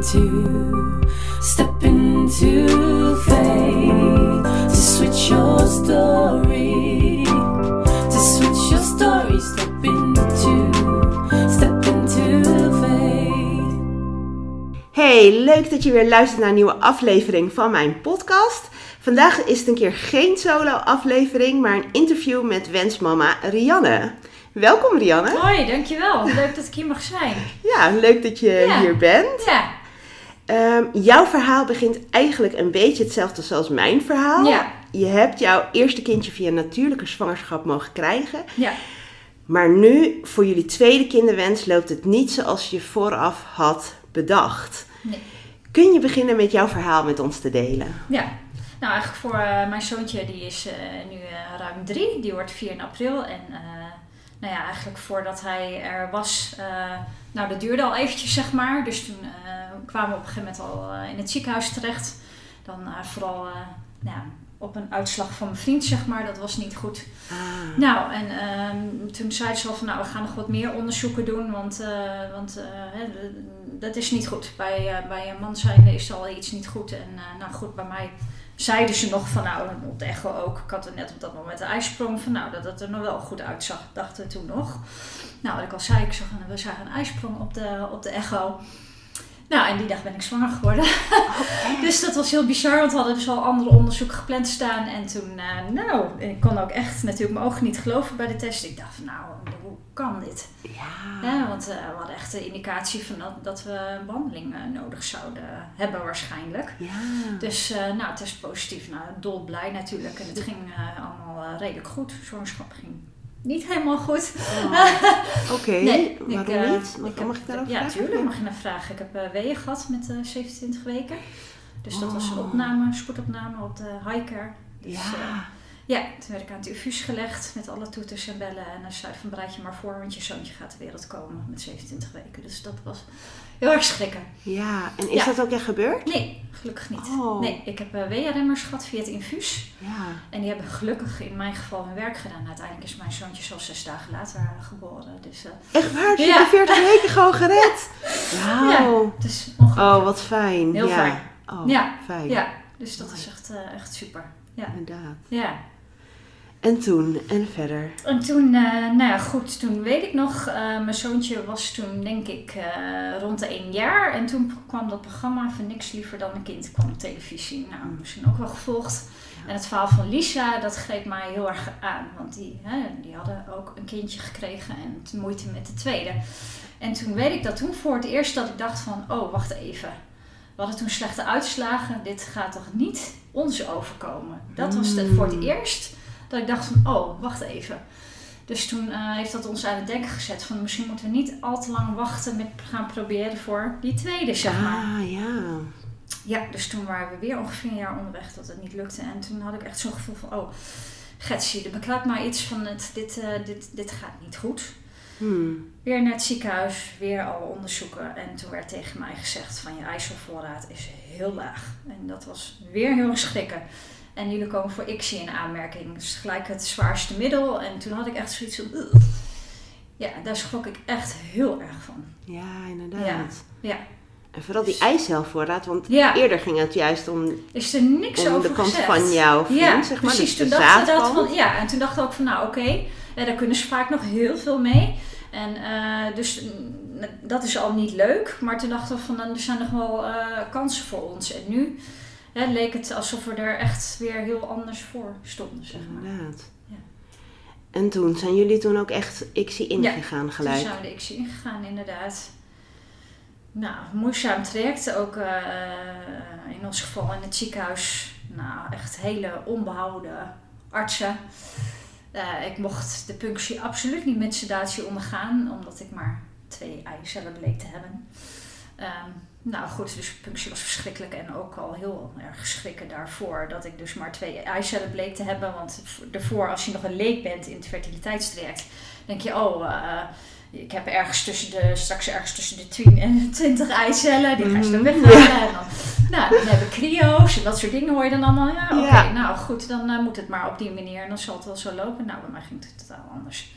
into, step into faith to switch your story, to switch your story, step into, step into faith. Hey, leuk dat je weer luistert naar een nieuwe aflevering van mijn podcast. Vandaag is het een keer geen solo-aflevering, maar een interview met wensmama Rianne. Welkom Rianne. Hoi, dankjewel. Leuk dat ik hier mag zijn. Ja, leuk dat je Ja. hier bent. Ja, Ehm, jouw verhaal begint eigenlijk een beetje hetzelfde zoals mijn verhaal. Ja. Je hebt jouw eerste kindje via natuurlijke zwangerschap mogen krijgen. ja. Maar nu, voor jullie tweede kinderwens, loopt het niet zoals je vooraf had bedacht. Nee. Kun je beginnen met jouw verhaal met ons te delen? ja. Nou, eigenlijk voor eh, mijn zoontje, die is eh, nu eh, ruim drie. Die wordt 4 in april. En nou ja, eigenlijk voordat hij er was, eh, nou dat duurde al eventjes, zeg maar. Dus toen eh, kwamen we op een gegeven moment al eh, in het ziekenhuis terecht. Dan vooral nou, op een uitslag van mijn vriend, zeg maar. Dat was niet goed. Ah. Nou, en ehm, toen zei ze al van, nou, we gaan nog wat meer onderzoeken doen, want, want dat is niet goed. Bij, bij een man zijnde is al iets niet goed. En nou goed, bij mij zeiden ze nog van, nou, op de echo ook. Ik had er net op dat moment de ijsprong van, nou, dat het er nog wel goed uitzag, dachten toen nog. Nou, wat ik al zei, ik zag we zagen een ijsprong op de, op de echo. Nou, en die dag ben ik zwanger geworden. dus dat was heel bizar, want we hadden dus al andere onderzoeken gepland staan. En toen, eh, nou, ik kon ook echt natuurlijk mijn ogen niet geloven bij de test. Ik dacht nou, hoe kan dit? Ja. Ja, want eh, we hadden echt de indicatie van dat, dat we een behandeling eh, nodig zouden hebben waarschijnlijk. Ja. Dus, nou, is positief. Nou, dolblij natuurlijk. En het ging allemaal redelijk goed. Zwangerschap ging niet helemaal goed. Oh. Oké, Nee, waarom ik, eh, niet? Mag ik mag heb- ik daarover Ja, vragen? tuurlijk mag je naar vragen. Ik heb eh weeën gehad met eh 27 weken. Dus dat was een Oh. opname, spoedopname op de highcare. Dus, Ja. ja, toen werd ik aan het infuus gelegd met alle toeters en bellen. En dan zei van bereid je maar voor, want je zoontje gaat de wereld komen met 27 weken. Dus dat was heel erg schrikken. ja, en is Ja. dat ook echt gebeurd? Nee, gelukkig niet. Oh. Nee, ik heb uh, weeënremmers gehad via het infuus. Ja. En die hebben gelukkig in mijn geval hun werk gedaan. Uiteindelijk is mijn zoontje zo zes dagen later eh, geboren. Dus eh, Echt waar? Je Ja. de 40 weken gewoon gered? Wauw. het is ongelooflijk. Oh, wat fijn. Heel fijn. Oh, Ja. fijn. Ja, dus dat is echt, eh, echt super. Ja. Inderdaad. ja. En toen, en verder. En toen, eh, nou ja, goed, toen weet ik nog, eh, mijn zoontje was toen denk ik eh, rond de één jaar. En toen kwam dat programma van Niks Liever dan een Kind kwam op televisie. Nou, misschien ook wel gevolgd. En het verhaal van Lisa, dat greep mij heel erg aan. Want die, hè, die hadden ook een kindje gekregen en het moeite met de tweede. En toen weet ik dat toen voor het eerst dat ik dacht van, oh, wacht even. We hadden toen slechte uitslagen. Dit gaat toch niet ons overkomen? Dat was de, voor het eerst dat ik dacht van, oh, wacht even. Dus toen eh, heeft dat ons aan het denken gezet van misschien moeten we niet al te lang wachten met gaan proberen voor die tweede, zeg maar. Ah, ja. Ja, dus toen waren we weer ongeveer een jaar onderweg dat het niet lukte. En toen had ik echt zo'n gevoel van, oh, Getsie, er bekruipt maar iets van, het, dit, eh, dit, dit gaat niet goed. Hmm. Weer naar het ziekenhuis, weer alle onderzoeken. En toen werd tegen mij gezegd van je ijzervoorraad is heel laag. En dat was weer heel schrikken. En jullie komen voor ICSI in aanmerking. Dus gelijk het zwaarste middel. En toen had ik echt zoiets van... "Ugh." Ja, daar schrok ik echt heel erg van. Ja, inderdaad. Ja. En vooral die eicelvoorraad, want Ja. eerder ging het juist om, Is er niks om over de kant gezegd. van vriend, Ja, zeg maar. precies. dus Toen dat zaadkant. van, ja, en toen dachten we ook van, nou oké, eh, daar kunnen ze vaak nog heel veel mee. En eh, dus mm, dat is al niet leuk. Maar toen dachten we van, er zijn nog wel eh, kansen voor ons. En nu hè, leek het alsof we er echt weer heel anders voor stonden, zeg maar. Inderdaad. Ja. En toen, zijn jullie toen ook echt ICSI Ja, ingegaan Toen gelijk? zijn we de XC ingegaan, inderdaad. Nou, moeizaam traject. Ook eh, in ons geval in het ziekenhuis. Nou, echt hele onbehouden artsen. Eh, ik mocht de punctie absoluut niet met sedatie ondergaan, omdat ik maar twee eicellen bleek te hebben. Ehm, nou goed, dus punctie was verschrikkelijk en ook al heel erg schrikken daarvoor dat ik dus maar twee eicellen bleek te hebben. Want daarvoor, als je nog een leek bent in het fertiliteitstraject, denk je, oh, eh, ik heb ergens tussen de, straks ergens tussen de 10 en de 20 eicellen, die ga je dan Mhm. weghalen. Dan, nou, dan hebben cryo's en dat soort dingen hoor je dan allemaal. Ja, oké, Ja. nou goed, dan eh, moet het maar op die manier en dan zal het wel zo lopen. Nou, bij mij ging het totaal anders.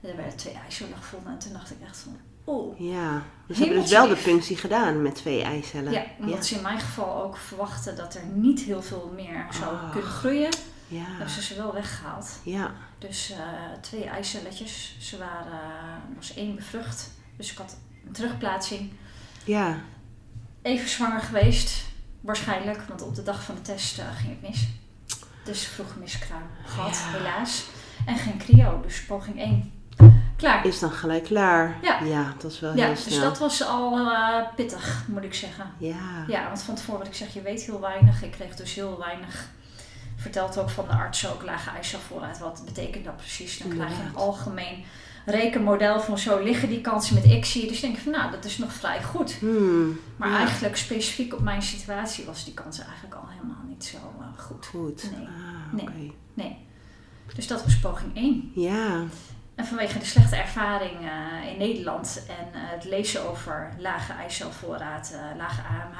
Er werden twee eicellen gevonden en toen dacht ik echt van, oh. Ja. Dus ze hebben dus wel de punctie gedaan met twee eicellen. Ja, omdat ze in mijn geval ook verwachten dat er niet heel veel meer zou Ah. kunnen groeien. Ja. Hebben ze ze wel weggehaald. Ja. Dus eh, twee eicelletjes. Ze waren, er was één bevrucht. Dus ik had een terugplaatsing. Ja. Even zwanger geweest. Waarschijnlijk, want op de dag van de test eh, ging het mis. Dus vroeg miskraam gehad, Ja. helaas. En geen cryo, dus poging 1. Klaar. Is dan gelijk klaar. Ja. Ja, dat is wel Ja, heel dus snel. dat was al eh, pittig, moet ik zeggen. Ja. Ja, want van tevoren wat ik zeg, je weet heel weinig. Ik kreeg dus heel weinig verteld ook van de arts ook lage eicelvoorraad. Wat betekent dat precies? Dan krijg je een algemeen rekenmodel van zo liggen die kansen met ICSI. Dus denk ik van nou, dat is nog vrij goed. Hmm. Maar Ja. eigenlijk specifiek op mijn situatie was die kans eigenlijk al helemaal niet zo eh, goed. Goed. Nee. Ah, Nee. Nee. Dus dat was poging 1. Ja. En vanwege de slechte ervaring eh, in Nederland en eh, het lezen over lage eicelvoorraad, eh, lage AMH,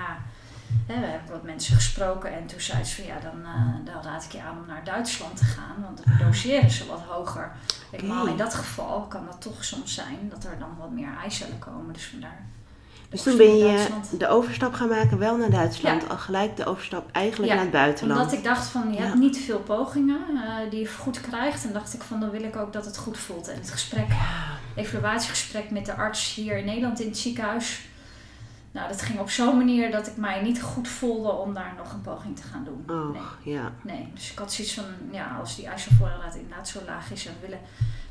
hè, we hebben wat mensen gesproken en toen zei ze van ja, dan, dan raad ik je aan om naar Duitsland te gaan, want dan doseren ze wat hoger. Helemaal in dat geval kan dat toch soms zijn dat er dan wat meer eicellen komen, dus vandaar. Dus toen ben je de overstap gaan maken, wel naar Duitsland. Ja. Al gelijk de overstap eigenlijk Ja, naar het buitenland. Omdat ik dacht van je Ja. hebt niet veel pogingen eh, die je goed krijgt. En dacht ik van dan wil ik ook dat het goed voelt. En het gesprek, evaluatiegesprek met de arts hier in Nederland in het ziekenhuis. Nou, dat ging op zo'n manier dat ik mij niet goed voelde om daar nog een poging te gaan doen. Oh, Nee, ja. nee. Dus ik had zoiets van, ja, als die eiselvoorraad inderdaad zo laag is en we willen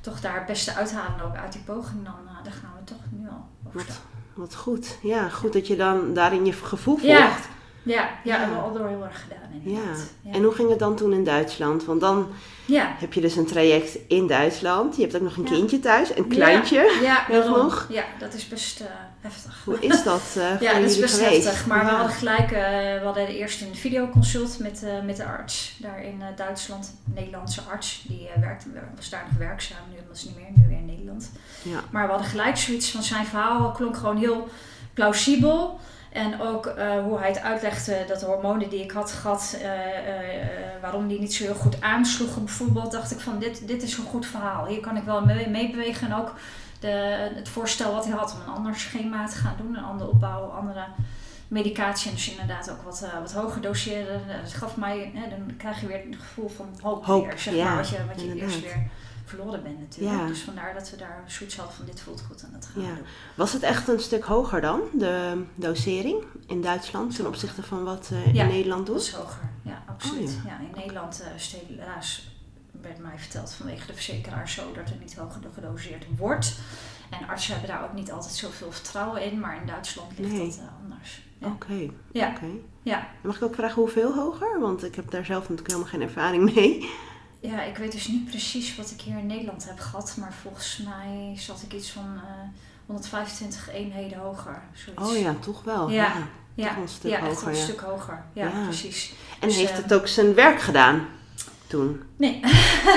toch daar het beste uithalen ook uit die poging, dan, eh, dan gaan we toch nu al overstappen. Wat goed. Ja, goed dat je dan daarin je gevoel volgt. Ja, ja, ja, hebben we al door heel erg gedaan Ja. inderdaad. Ja. En hoe ging het dan toen in Duitsland? Want dan ja. heb je dus een traject in Duitsland. Je hebt ook nog een kindje thuis, een kleintje. Ja, Nog? Ja, dat is best eh, heftig. Hoe is dat voor Ja, dat is best geweest? heftig. Maar we hadden gelijk, eh, we hadden eerst een videoconsult met, met de arts daar in Duitsland. Een Nederlandse arts. Die werkte, was daar nog werkzaam. Nu was niet meer, nu weer in Nederland. Ja. Maar we hadden gelijk zoiets van zijn verhaal klonk gewoon heel plausibel. En ook eh, hoe hij het uitlegde, dat de hormonen die ik had gehad, eh, eh, waarom die niet zo heel goed aansloegen bijvoorbeeld, dacht ik van dit, dit is een goed verhaal. Hier kan ik wel mee, meebewegen. En ook de, het voorstel wat hij had om een ander schema te gaan doen, een andere opbouw, andere medicatie. En dus inderdaad ook wat, wat hoger doseren. Dat gaf mij, hè, dan krijg je weer het gevoel van hoop, Hoop, weer, zeg ja, maar, wat je, wat je eerst weer verloren bent natuurlijk. Ja. Dus vandaar dat we daar zoiets hadden van dit voelt goed en dat gaan Ja. doen. Was het echt een stuk hoger dan, de dosering in Duitsland, ten opzichte van wat eh, Ja, in Nederland doet? is hoger, ja, absoluut. Oh, ja. in Nederland uh, het helaas, werd mij verteld vanwege de verzekeraar zo dat er niet hoger gedoseerd wordt. En artsen hebben daar ook niet altijd zoveel vertrouwen in, maar in Duitsland ligt Nee. dat eh, anders. Ja. Ja. oké. Ja. Mag ik ook vragen hoeveel hoger? Want ik heb daar zelf natuurlijk helemaal geen ervaring mee. Ja, ik weet dus niet precies wat ik hier in Nederland heb gehad, maar volgens mij zat ik iets van eh 125 eenheden hoger. Zoiets. Oh ja, toch wel. Ja. Ja. ja, toch een stuk ja, hoger, een ja. stuk hoger. Ja, Ja. precies. En Dus, heeft eh, het ook zijn werk gedaan toen? Nee,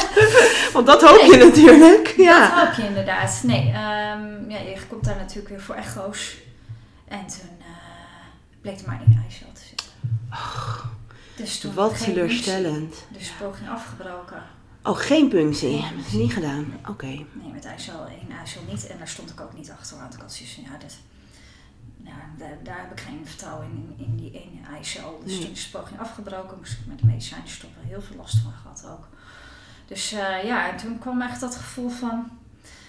Want dat hoop je natuurlijk. Dat Ja. hoop je inderdaad. Nee, ehm, ja, je komt daar natuurlijk weer voor echo's. En toen eh, bleek er maar één eicel te zitten. Dus toen Wat teleurstellend. punctie. Dus poging afgebroken. Oh, geen punctie. Nee. Dat is niet gedaan. Oké. Nee, met eicel één eicel niet. En daar stond ik ook niet achter. Want ik had zoiets van, ja, dit, nou, daar, daar heb ik geen vertrouwen in, in, in die ene eicel. Dus Nee. toen is de poging afgebroken. Moest ik met de medicijnen stoppen. Heel veel last van gehad ook. Dus eh, ja, en toen kwam echt dat gevoel van,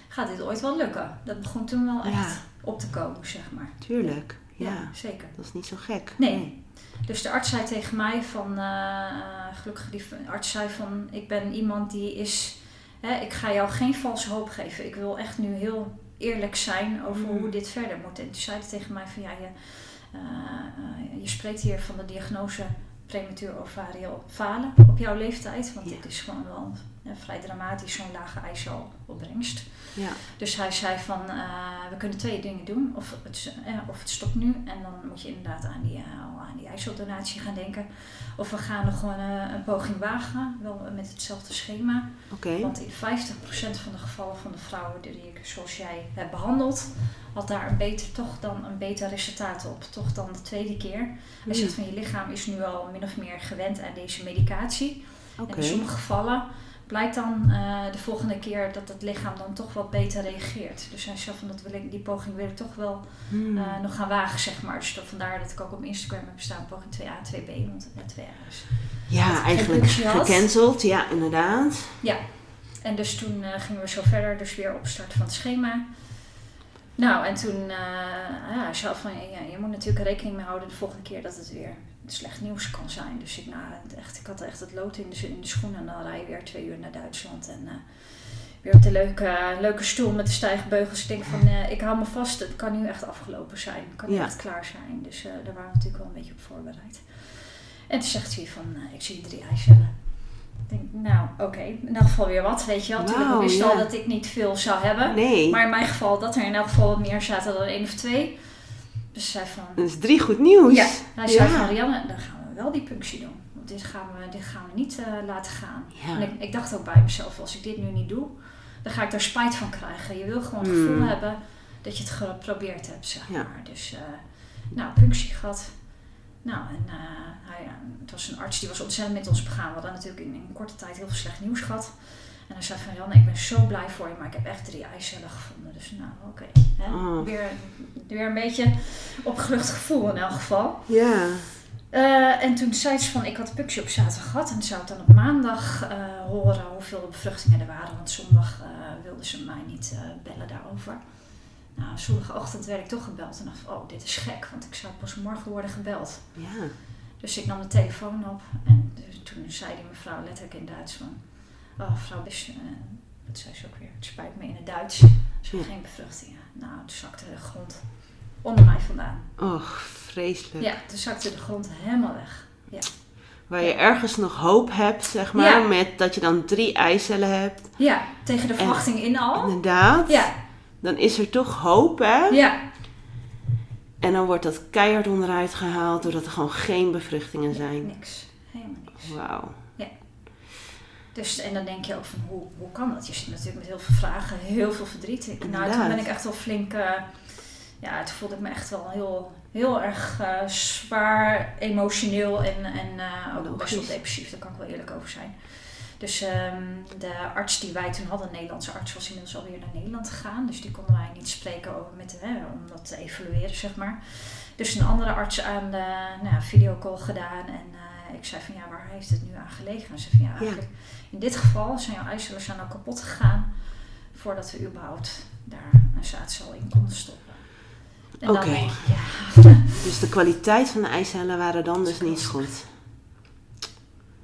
gaat dit ooit wel lukken? Dat begon toen wel echt Ja. op te komen, zeg maar. Tuurlijk. Ja. zeker. Dat is niet zo gek. Nee. Dus de arts zei tegen mij van, eh, eh, gelukkig die arts zei van, ik ben iemand die is, hè, ik ga jou geen valse hoop geven. Ik wil echt nu heel eerlijk zijn over Mm. hoe dit verder moet. En toen zei hij tegen mij van, ja, je, eh, je spreekt hier van de diagnose prematuur ovarieel falen op jouw leeftijd. Want Ja. dit is gewoon wel vrij dramatisch, zo'n lage eicelopbrengst. Ja. Dus hij zei van, eh, we kunnen twee dingen doen. Of het, eh, of het stopt nu en dan moet je inderdaad aan die, al aan die gaan denken. Of we gaan nog gewoon een poging wagen, wel met hetzelfde schema. Oké. Want in 50% van de gevallen van de vrouwen die ik, zoals jij hebt behandeld, had daar een beter, toch dan een beter resultaat op. Toch dan de tweede keer. Hij zegt van je lichaam is nu al min of meer gewend aan deze medicatie. En in sommige gevallen blijkt dan eh, de volgende keer dat het lichaam dan toch wat beter reageert. Dus hij zei van dat wil ik, die poging wil ik toch wel Hmm. eh, nog gaan wagen, zeg maar. Dus dat, vandaar dat ik ook op Instagram heb staan poging 2a, 2b, want ja, 2a is. ja, eigenlijk gecanceld. Ja, inderdaad. En dus toen eh, gingen we zo verder, dus weer opstarten van het schema. Nou, en toen, ja, hij van, ja, je moet natuurlijk rekening mee houden de volgende keer dat het weer slecht nieuws kan zijn. Dus ik, nou, echt, ik had echt het lood in de, in de schoenen en dan rij je weer twee uur naar Duitsland. En eh, weer op de leuke, leuke stoel met de stijgbeugels. Ik denk van, eh, ik hou me vast, het kan nu echt afgelopen zijn. Het kan nu Ja. echt klaar zijn. Dus eh, daar waren we natuurlijk wel een beetje op voorbereid. En toen zegt hij van, ik zie drie eicellen. Ik denk, nou, oké, in elk geval weer wat, weet je wel. Natuurlijk, wist al dat ik niet veel zou hebben. Nee. Maar in mijn geval dat er in elk geval wat meer zaten dan één of twee. Dus zei van, Dat is drie goed nieuws. ja, hij zei Ja. van Rianne, dan gaan we wel die punctie doen. Want dit gaan we, dit gaan we niet eh, laten gaan. Ja. En ik, ik dacht ook bij mezelf, als ik dit nu niet doe, dan ga ik daar spijt van krijgen. Je wil gewoon het gevoel Hmm. hebben dat je het geprobeerd hebt, zeg Ja. maar. Dus, eh, nou, punctie gehad. Nou, en eh, hij, het was een arts die was ontzettend met ons begaan. We hadden natuurlijk in, in korte tijd heel veel slecht nieuws gehad. En hij zei van, Janne, ik ben zo blij voor je, maar ik heb echt drie eicellen gevonden. Dus nou, oké. Oh. Weer, weer een beetje opgelucht gevoel in elk geval. Ja. Eh, en toen zei ze van, ik had de punctie op zaterdag gehad en zou ik dan op maandag eh, horen hoeveel bevruchtingen er waren. Want zondag eh wilden ze mij niet bellen daarover. Nou, zondagochtend werd ik toch gebeld en dacht van, oh, dit is gek, want ik zou pas morgen worden gebeld. Ja. Dus ik nam de telefoon op en dus toen zei die mevrouw letterlijk in Duits van, oh, mevrouw, dus, eh, wat zei ze ook weer, het spijt me in het Duits. Ze Ja. geen bevruchtingen. Nou, toen zakte de grond onder mij vandaan. Och, vreselijk. Ja, toen zakte de grond helemaal weg. Waar je ergens nog hoop hebt, zeg maar, Ja. met dat je dan drie eicellen hebt. Ja, tegen de verwachting in al. Inderdaad. Ja, Dan is er toch hoop, hè? ja, En dan wordt dat keihard onderuit gehaald doordat er gewoon geen bevruchtingen zijn. niks. Helemaal niks. Wauw. Dus, en dan denk je ook van, hoe, hoe kan dat? Je zit natuurlijk met heel veel vragen, heel veel verdriet. Ik- Nou, toen ben ik echt wel flink... eh, ja, toen voelde ik me echt wel heel, heel erg eh, zwaar, emotioneel en, en eh, ook best wel depressief. Daar kan ik wel eerlijk over zijn. Dus ehm, de arts die wij toen hadden, een Nederlandse arts, was inmiddels alweer naar Nederland gegaan. Dus die konden wij niet spreken over met, hè, om dat te evalueren, zeg maar. Dus een andere arts aan de nou, videocall gedaan. En ik zei van, ja, waar heeft het nu aan gelegen? En ze zei van, ja, eigenlijk in dit geval zijn jouw zijn al kapot gegaan voordat we überhaupt daar een zaadcel in konden stoppen. En Oké. ja, Dus de kwaliteit van de eicellen waren dan dus niet goed.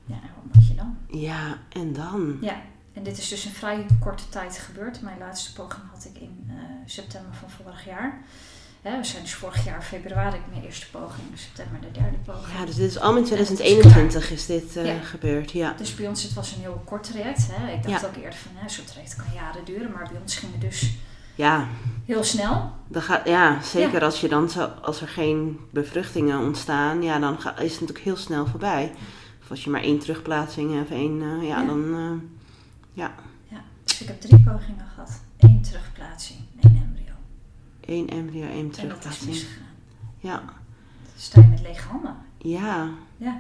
ja, en wat moet je dan? Ja, en dan? Ja, en dit is dus in vrij korte tijd gebeurd. Mijn laatste poging had ik in eh, september van vorig jaar. Hè, we zijn dus vorig jaar februari mijn eerste poging, in september de derde poging. Ja, dus dit is allemaal in En het is 2021 is dit eh, Ja. gebeurd. Ja. Dus bij ons het was een heel kort traject. Hè. Ik dacht Ja. ook eerder van, hè, zo'n traject kan jaren duren. Maar bij ons ging het dus Ja, heel snel. dan gaat, ja zeker als, je dan zo, als er geen bevruchtingen ontstaan, ja, dan ga, is het natuurlijk heel snel voorbij. Of als je maar één terugplaatsing hebt, één, eh, ja, Ja. dan, eh, ja, Ja, dus ik heb drie pogingen gehad. Één embryo, één En dat is terugplaatsing. Ja, sta je met lege handen. ja. Ja.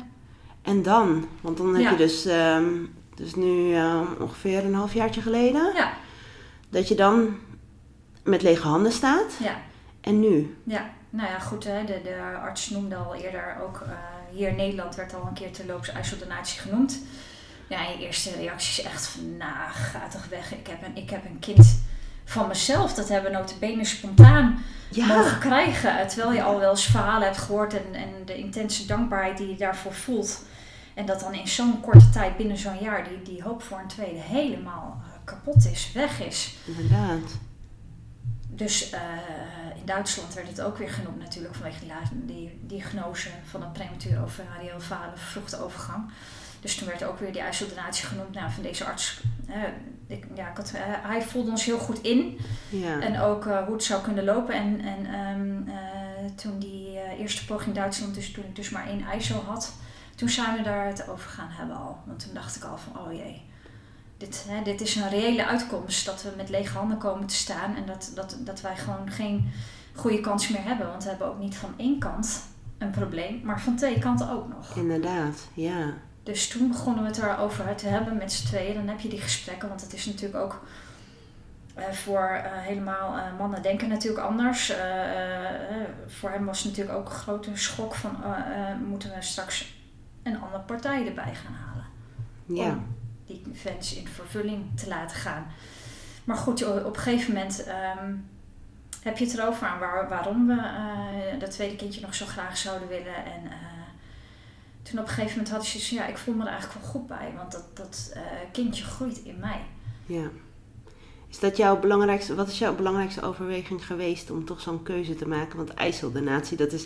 En dan? Want dan heb Ja. je dus, ehm, dus nu eh, ongeveer een halfjaartje geleden, Ja, dat je dan met lege handen staat. ja, En nu? ja. Nou ja, goed, hè. De, de arts noemde al eerder ook eh, hier in Nederland werd al een keer terloops ijsseldonatie genoemd. Ja, je eerste reactie is echt van, nou, ga toch weg. Ik heb een, ik heb een kind van mezelf. Dat hebben we notabene spontaan Ja, mogen krijgen. Terwijl je al wel eens verhalen hebt gehoord en, en de intense dankbaarheid die je daarvoor voelt. En dat dan in zo'n korte tijd, binnen zo'n jaar, die, die hoop voor een tweede helemaal eh, kapot is, weg is. inderdaad. Dus eh, in Duitsland werd het ook weer genoemd natuurlijk vanwege die, diagnose van een premature ovariële falen, vervroegde overgang. Dus toen werd ook weer die ijsseldonatie genoemd nou, van deze arts. ik, ja, ik had, eh, hij voelde ons heel goed in. Ja. En ook eh, hoe het zou kunnen lopen. En, en ehm, eh, toen die eerste poging Duitsland, dus toen ik dus maar één ISO had, toen zijn we daar het over gaan hebben al. Want toen dacht ik al van, oh jee, dit, hè, dit is een reële uitkomst. Dat we met lege handen komen te staan en dat, dat, dat wij gewoon geen goede kans meer hebben. Want we hebben ook niet van één kant een probleem, maar van twee kanten ook nog. Inderdaad, ja. Dus toen begonnen we het erover te hebben met z'n tweeën. Dan heb je die gesprekken, want het is natuurlijk ook eh, voor eh, helemaal eh, mannen denken natuurlijk anders. Voor hem was het natuurlijk ook een grote schok van moeten we straks een andere partij erbij gaan halen Ja. om die wens in vervulling te laten gaan. Maar goed, op een gegeven moment ehm, heb je het erover aan waar, waarom we dat tweede kindje nog zo graag zouden willen. En toen op een gegeven moment had je zoiets van, ja, ik voel me er eigenlijk wel goed bij, want dat, dat eh, kindje groeit in mij. Ja. Is dat jouw belangrijkste, wat is jouw belangrijkste overweging geweest om toch zo'n keuze te maken? Want ijseldonatie, dat is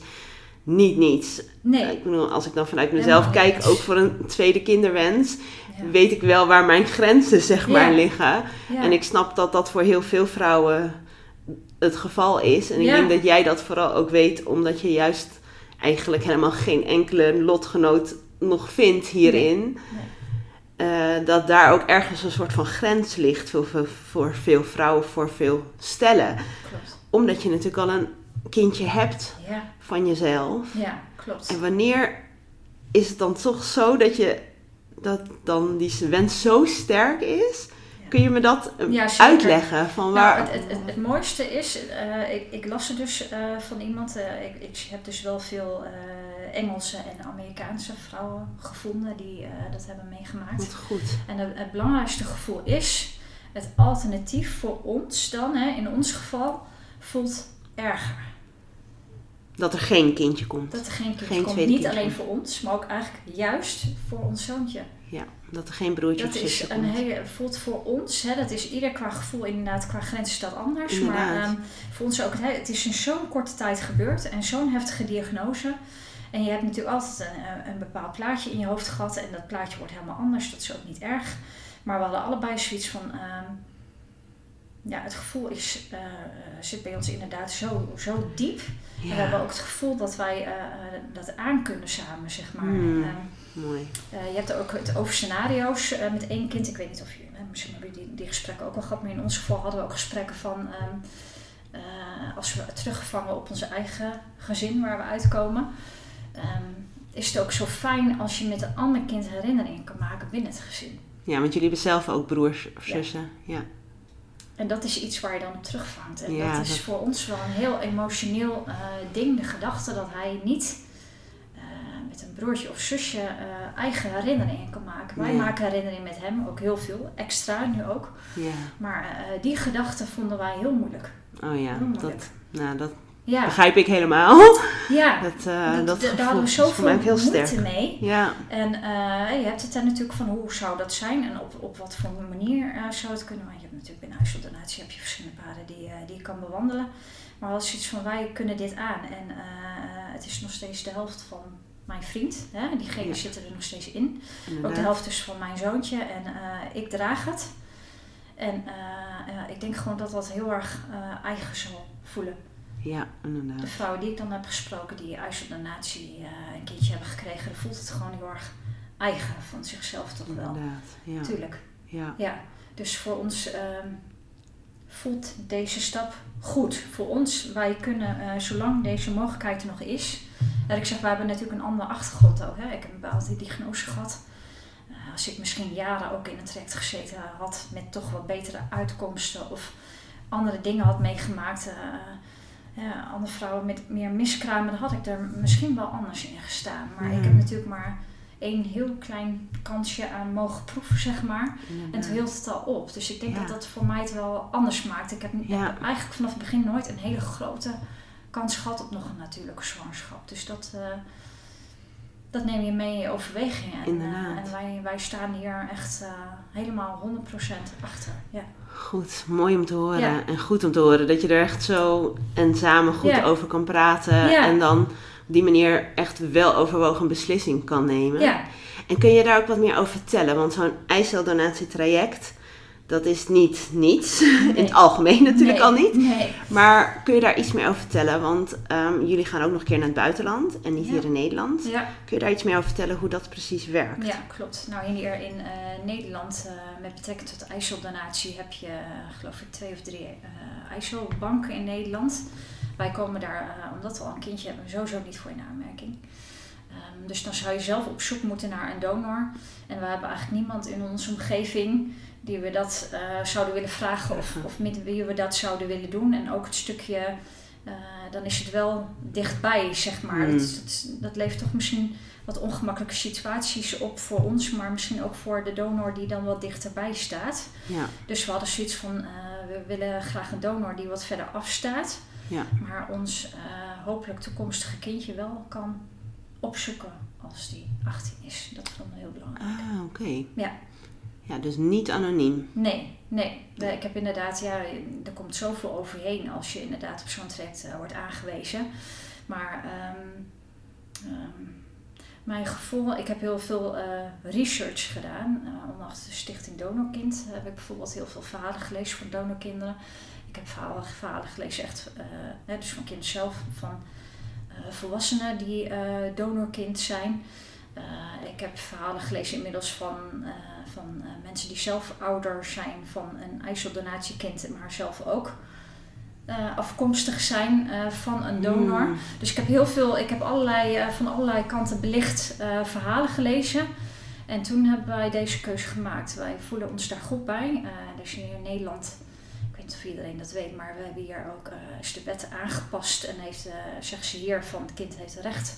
niet niets. Nee. Ik bedoel, als ik dan vanuit mezelf Helemaal kijk, niets. ook voor een tweede kinderwens, Ja. weet ik wel waar mijn grenzen zeg maar Ja. liggen. Ja. En ik snap dat dat voor heel veel vrouwen het geval is. En ik denk dat jij dat vooral ook weet, omdat je juist eigenlijk helemaal geen enkele lotgenoot nog vindt hierin. Eh, dat daar ook ergens een soort van grens ligt voor, voor, voor veel vrouwen, voor veel stellen. Klopt. Omdat je natuurlijk al een kindje hebt Ja, van jezelf. ja, klopt. En wanneer is het dan toch zo dat je dat dan die wens zo sterk is? Kun je me dat eh, Ja, uitleggen? Van waar... Nou, het, het, het, mooiste is, eh, ik, ik las er dus eh, van iemand, ik, ik heb dus wel veel Engelse en Amerikaanse vrouwen gevonden die dat hebben meegemaakt. Wat goed. En het, het belangrijkste gevoel is, het alternatief voor ons dan, hè, in ons geval, voelt erger. Dat er geen kindje komt. Dat er geen kind Geen komt. Niet kindje alleen voor ons, maar ook eigenlijk juist voor ons zoontje. Ja, dat er geen broertje Dat is een komt. hele, voelt voor ons, hè, dat is ieder qua gevoel inderdaad, qua grens is dat anders. Maar ehm, voor ons ook, hè, het is in zo'n korte tijd gebeurd en zo'n heftige diagnose. En je hebt natuurlijk altijd een, een bepaald plaatje in je hoofd gehad en dat plaatje wordt helemaal anders, dat is ook niet erg. Maar we hadden allebei zoiets van, ehm, ja, het gevoel is, eh, eh, zit bij ons inderdaad zo, zo diep. En we hebben ook het gevoel dat wij eh, dat aan kunnen samen, zeg maar. Hmm. En, ehm, mooi. eh, je hebt er ook het over scenario's eh, met één kind. Ik weet niet of je, eh, misschien hebben jullie die, die gesprekken ook al gehad, maar in ons geval hadden we ook gesprekken van ehm, eh, als we terugvangen op onze eigen gezin waar we uitkomen. ehm, is het ook zo fijn als je met een ander kind herinneringen kan maken binnen het gezin. Ja, want jullie hebben zelf ook broers of zussen. Ja. En dat is iets waar je dan op terugvangt. En Ja, dat is dat- voor ons wel een heel emotioneel ding. De gedachte dat hij niet met een broertje of zusje eh, eigen herinneringen kan maken. Wij Ja. maken herinneringen met hem, ook heel veel. Extra nu ook. ja. Maar eh, die gedachte vonden wij heel moeilijk. Oh ja, moeilijk. dat, nou, dat Ja, begrijp ik helemaal. ja. Dat, eh, dat, d- daar hadden we is voor mij zoveel heel moeite sterk. mee. Ja, En je hebt het dan natuurlijk van hoe zou dat zijn en op, op wat voor manier zou het kunnen. Want je hebt natuurlijk bij een huissoldatie heb je verschillende paden die, die je kan bewandelen. Maar als iets van wij kunnen dit aan en het is nog steeds de helft van mijn vriend. Hè? Diegene Ja. zit er nog steeds in. Ook de helft is van mijn zoontje en eh, ik draag het. En eh, ik denk gewoon dat dat heel erg eh, eigen zal voelen. Ja, inderdaad. De vrouwen die ik dan heb gesproken die ijsseldonatie eh een kindje hebben gekregen, voelt het gewoon heel erg eigen van zichzelf toch wel. Inderdaad, ja. Tuurlijk. ja. Ja. Dus voor ons ehm, voelt deze stap goed. Voor ons, wij kunnen, eh, zolang deze mogelijkheid er nog is. En ik zeg, we hebben natuurlijk een andere achtergrond ook. Hè. Ik heb een bepaalde diagnose gehad. Eh, als ik misschien jaren ook in het traject gezeten had met toch wat betere uitkomsten of andere dingen had meegemaakt. eh, ja, andere vrouwen met meer miskramen, dan had ik er misschien wel anders in gestaan. Maar ik heb Mhm. natuurlijk maar één heel klein kansje aan mogen proeven, zeg maar. En toen hield het al op. Dus ik denk Ja. dat dat voor mij het wel anders maakt. Ik heb, Ja. eigenlijk vanaf het begin nooit een hele grote kans gehad op nog een natuurlijke zwangerschap. Dus dat, eh, dat neem je mee in je overwegingen. En, eh, Inderdaad. en wij, wij staan hier echt eh, helemaal 100% achter. Ja. Goed, mooi om te horen. Ja. En goed om te horen dat je er echt zo en samen goed over kan praten. Ja. En dan die manier echt wel overwogen beslissing kan nemen. ja, En kun je daar ook wat meer over vertellen? Want zo'n eiceldonatietraject, dat is niet niets. In het algemeen natuurlijk Nee, al niet. Nee. Maar kun je daar iets meer over vertellen? Want ehm, jullie gaan ook nog een keer naar het buitenland en niet Ja. hier in Nederland. Ja. Kun je daar iets meer over vertellen hoe dat precies werkt? Ja, klopt. Nou, hier in eh, Nederland, eh, met betrekking tot ijseldonatie, heb je, eh, geloof ik, twee of drie ijselbanken in Nederland. Wij komen daar, eh, omdat we al een kindje hebben, sowieso niet voor in aanmerking. Ehm, dus dan zou je zelf op zoek moeten naar een donor. En we hebben eigenlijk niemand in onze omgeving die we dat eh, zouden willen vragen of, of met wie we dat zouden willen doen. En ook het stukje, eh, dan is het wel dichtbij, zeg maar. Mm. Dat, dat, dat levert toch misschien wat ongemakkelijke situaties op voor ons, maar misschien ook voor de donor die dan wat dichterbij staat. Ja, Dus we hadden zoiets van, we willen graag een donor die wat verder afstaat, ja. maar ons eh, hopelijk toekomstige kindje wel kan opzoeken als die 18 is. Dat vonden we heel belangrijk. Ah, oké. Ja. Ja, dus niet anoniem. Nee, nee. Ik heb inderdaad, ja, er komt zoveel overheen als je inderdaad op zo'n traject eh, wordt aangewezen. Maar ehm, ehm, mijn gevoel, ik heb heel veel eh, research gedaan. Uh, onder de Stichting Donorkind heb ik bijvoorbeeld heel veel verhalen gelezen van donorkinderen. Ik heb verhalen, verhalen gelezen echt, hè, dus van kinderen zelf, van eh, volwassenen die eh, donorkind zijn. Ik heb verhalen gelezen inmiddels van, van mensen die zelf ouder zijn van een ijzeldonatiekind, maar zelf ook afkomstig zijn van een donor. Mm. Dus ik heb heel veel, ik heb allerlei, van allerlei kanten belicht verhalen gelezen. En toen hebben wij deze keuze gemaakt. Wij voelen ons daar goed bij. Dus hier in Nederland, niet of iedereen dat weet, maar we hebben hier ook eh, is de wet aangepast. En heeft, eh zegt ze hier van het kind heeft recht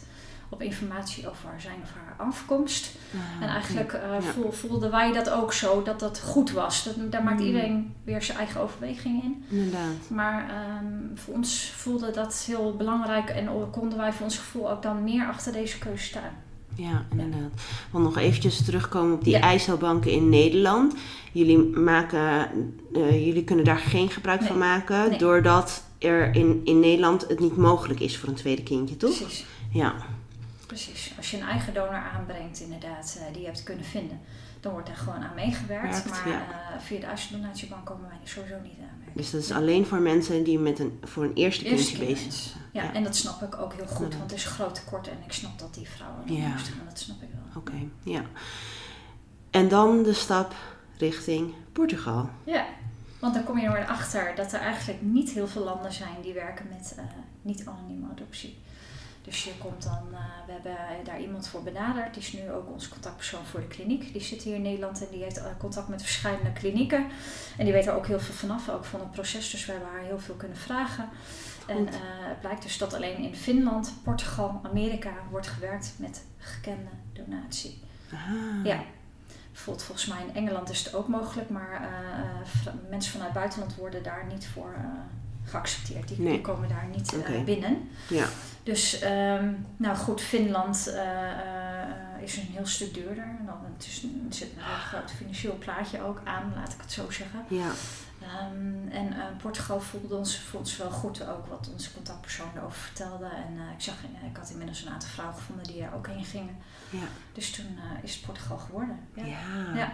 op informatie over zijn of haar afkomst. Ah, En eigenlijk eh, Ja. voel- voelden wij dat ook zo, dat dat goed was. Dat, daar maakt Mm. iedereen weer zijn eigen overweging in. Inderdaad. Maar ehm, voor ons voelde dat heel belangrijk en konden wij voor ons gevoel ook dan meer achter deze keuze staan. Ja, inderdaad. Want nog eventjes terugkomen op die Ja. in Nederland. Jullie, maken, eh, jullie kunnen daar geen gebruik van maken, Nee. doordat er in, in Nederland het niet mogelijk is voor een tweede kindje, toch? Precies. Ja, Precies. Als je een eigen donor aanbrengt, inderdaad, eh, die je hebt kunnen vinden, dan wordt daar gewoon aan meegewerkt. Werkt, maar ja. eh, via de ijzeldonatiebank komen wij er sowieso niet aan. dus dat is alleen voor mensen die met een, voor een eerste kindje Eerste bezig kind. zijn. Ja, Ja. en dat snap ik ook heel goed, want er is een groot tekort en ik snap dat die vrouwen Ja. moesten gaan. Dat snap ik wel. Oké, ja. En dan de stap richting Portugal. Ja, want dan kom je er maar achter dat er eigenlijk niet heel veel landen zijn die werken met eh, niet-anonieme adoptie. Dus je komt dan, eh, we hebben daar iemand voor benaderd, die is nu ook onze contactpersoon voor de kliniek. Die zit hier in Nederland en die heeft eh, contact met verschillende klinieken. En die weet er ook heel veel vanaf, ook van het proces, dus we hebben haar heel veel kunnen vragen. En Goed. eh, het blijkt dus dat alleen in Finland, Portugal, Amerika wordt gewerkt met gekende donatie. Ah, Ja. Bijvoorbeeld volgens mij in Engeland is het ook mogelijk, maar mensen vanuit het buitenland worden daar niet voor geaccepteerd. Die, Nee. die komen daar niet binnen. Ja, Dus, ehm, nou goed, Finland eh, eh, is een heel stuk duurder. En dan, het is, zit een heel groot financieel plaatje ook aan, laat ik het zo zeggen. ja. Ehm, en eh, Portugal voelde ons, voelde ons wel goed, ook wat onze contactpersoon erover vertelde. En ik, zag, ik had inmiddels een aantal vrouwen gevonden die er ook heen gingen. Ja. Dus toen is het Portugal geworden. Ja. Ja. Ja.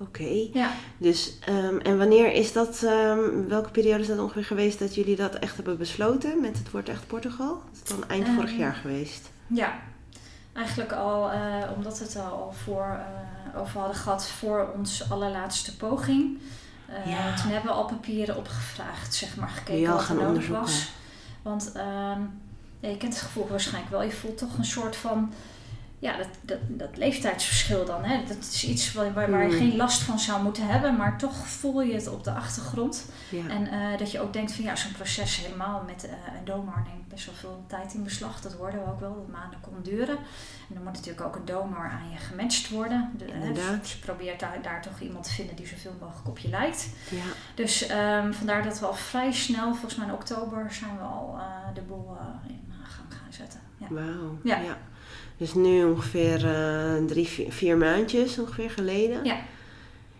Oké. Ja. Dus, ehm, en wanneer is dat, ehm, welke periode is dat ongeveer geweest dat jullie dat echt hebben besloten met het woord echt Portugal? Is het dan eind Ehm, vorig jaar geweest? Ja, eigenlijk al, eh, omdat we het al voor, eh, over hadden gehad voor onze allerlaatste poging. Eh, Ja. Toen hebben we al papieren opgevraagd, zeg maar, gekeken al wat er nodig onderzoeken. was. Want ja, je kent het gevoel waarschijnlijk wel. Je voelt toch een soort van, ja, dat, dat, dat leeftijdsverschil dan. Hè? Dat is iets waar, waar, waar je Hmm. geen last van zou moeten hebben, maar toch voel je het op de achtergrond. Ja. En eh, dat je ook denkt van ja, zo'n proces helemaal met eh, een donor neemt best wel veel tijd in beslag. Dat hoorden we ook wel, dat maanden kon duren. En dan moet natuurlijk ook een donor aan je gematcht worden. De, hè, Inderdaad. dus je probeert daar, daar toch iemand te vinden die zoveel mogelijk op je lijkt. ja. Dus ehm, vandaar dat we al vrij snel, volgens mij in oktober, zijn we al eh, de boel in gang gaan zetten. Ja. Wauw. Ja. Dus nu ongeveer eh, drie, vier, vier maandjes ongeveer geleden. Ja.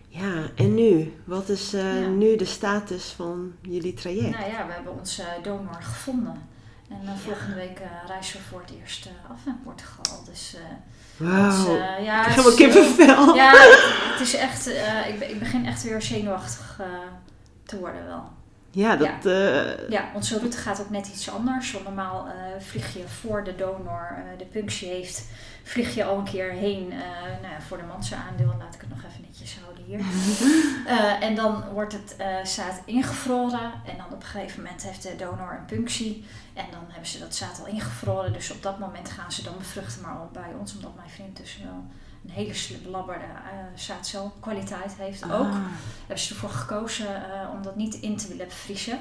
Ja, en nu? Wat is eh, Ja. nu de status van jullie traject? Nou ja, we hebben onze donor gevonden. En eh, volgende week eh, reizen we voor het eerst eh, af naar Portugal. Dus eh, Wauw. eh, ja, ik heb kippenvel. Ja, het, is echt, eh, ik, ik begin echt weer zenuwachtig eh, te worden wel. Ja, dat... eh, Ja, onze route gaat ook net iets anders. Want normaal eh, vlieg je voor de donor eh, de punctie heeft, vlieg je al een keer heen nou ja, voor de manse aandeel. Laat ik het nog even netjes houden hier. En dan wordt het zaad ingevroren. En dan op een gegeven moment heeft de donor een punctie. En dan hebben ze dat zaad al ingevroren. Dus op dat moment gaan ze dan bevruchten. Maar al bij ons, omdat mijn vriend dus wel een hele belabberde uh, zaadcelkwaliteit heeft ook ah, hebben ze ervoor gekozen eh, om dat niet in te willen bevriezen.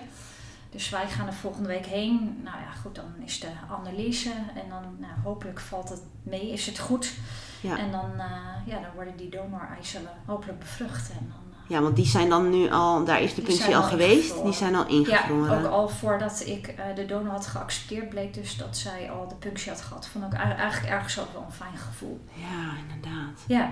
Dus wij gaan er volgende week heen. Nou ja, goed, dan is de analyse. En dan nou, hopelijk valt het mee, is het goed. Ja. En dan, eh, ja, dan worden die donoreicellen hopelijk bevrucht. En ja, want die zijn dan nu al... Daar is de punctie al al geweest. Die zijn al ja, ingevroren. ook al voordat ik eh, de donor had geaccepteerd, bleek dus dat zij al de punctie had gehad. Vond ik eigenlijk- ergens ook wel een fijn gevoel. Ja, inderdaad. Ja,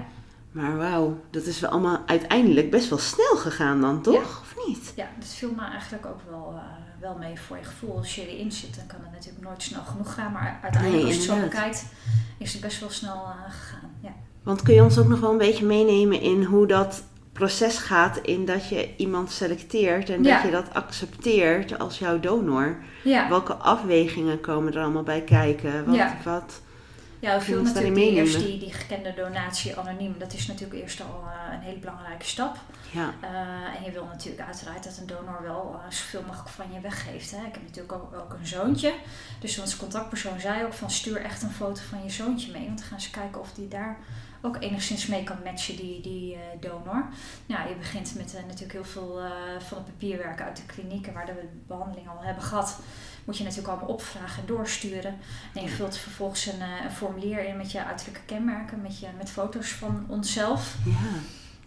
Maar wauw, dat is wel allemaal uiteindelijk best wel snel gegaan dan, toch? Ja. Of niet? ja dat viel me eigenlijk ook wel, eh, wel mee voor je gevoel. Als je erin zit, dan kan het natuurlijk nooit snel genoeg gaan. Maar uiteindelijk, Nee, als je het zo inderdaad. bekijkt, is het best wel snel eh, gegaan. Ja. Want kun je ons ook nog wel een beetje meenemen in hoe dat proces gaat in dat je iemand selecteert en Ja. dat je dat accepteert als jouw donor? Ja. Welke afwegingen komen er allemaal bij kijken? Wat, Ja. wat, Ja, we viel natuurlijk die, eerst die, die gekende donatie anoniem. Dat is natuurlijk eerst al eh, een hele belangrijke stap. ja, Eh, en je wil natuurlijk uiteraard dat een donor wel eh, zoveel mogelijk van je weggeeft. Hè. Ik heb natuurlijk ook, ook een zoontje. Dus onze contactpersoon zei ook van stuur echt een foto van je zoontje mee. Want dan gaan ze kijken of die daar ook enigszins mee kan matchen, die, die eh, donor. Nou, je begint met eh, natuurlijk heel veel eh, van het papierwerk uit de klinieken waar we de behandeling al hebben gehad. Moet je natuurlijk allemaal opvragen en doorsturen. En je vult vervolgens een, een formulier in met je uiterlijke kenmerken, met, je, met foto's van onszelf. ja.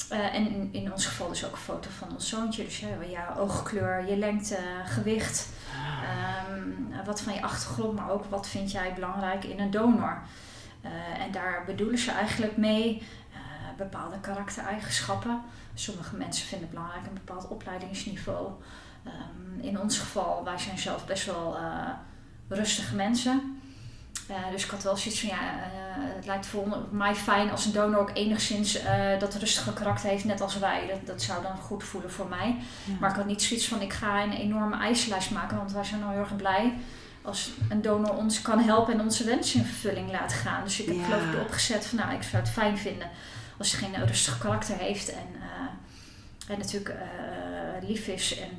En in, in ons geval dus ook een foto van ons zoontje. Dus ja, ja, oogkleur, je lengte, gewicht. ehm, wat van je achtergrond, maar ook wat vind jij belangrijk in een donor. Eh, en daar bedoelen ze eigenlijk mee eh, bepaalde karaktereigenschappen. Sommige mensen vinden het belangrijk een bepaald opleidingsniveau. Ehm, in ons geval, wij zijn zelf best wel eh, rustige mensen. Dus ik had wel zoiets van, ja, het lijkt voor mij fijn als een donor ook enigszins dat rustige karakter heeft, net als wij. Dat, dat zou dan goed voelen voor mij. Ja. Maar ik had niet zoiets van, ik ga een enorme eisenlijst maken, want wij zijn al heel erg blij als een donor ons kan helpen en onze wensen in vervulling laat gaan. Dus ik heb Ja. geloof ik erop gezet van, nou, ik zou het fijn vinden als hij geen rustig karakter heeft en, eh, en natuurlijk eh, lief is en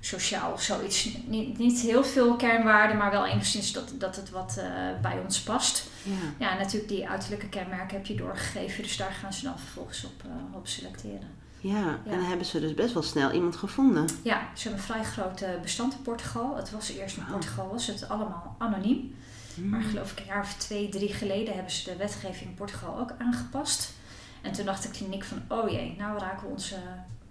sociaal of zoiets. Niet, niet heel veel kernwaarden, maar wel enigszins dat, dat het wat eh, bij ons past. ja. Ja, natuurlijk die uiterlijke kenmerken heb je doorgegeven, dus daar gaan ze dan vervolgens op, op selecteren. Ja, en dan hebben ze dus best wel snel iemand gevonden. Ja, ze hebben een vrij groot eh, bestand in Portugal. Het was eerst in Wauw. Portugal, was het allemaal anoniem. Maar Hmm. geloof ik een jaar of twee, drie geleden hebben ze de wetgeving in Portugal ook aangepast. En toen dacht de kliniek van, oh jee, nou raken we onze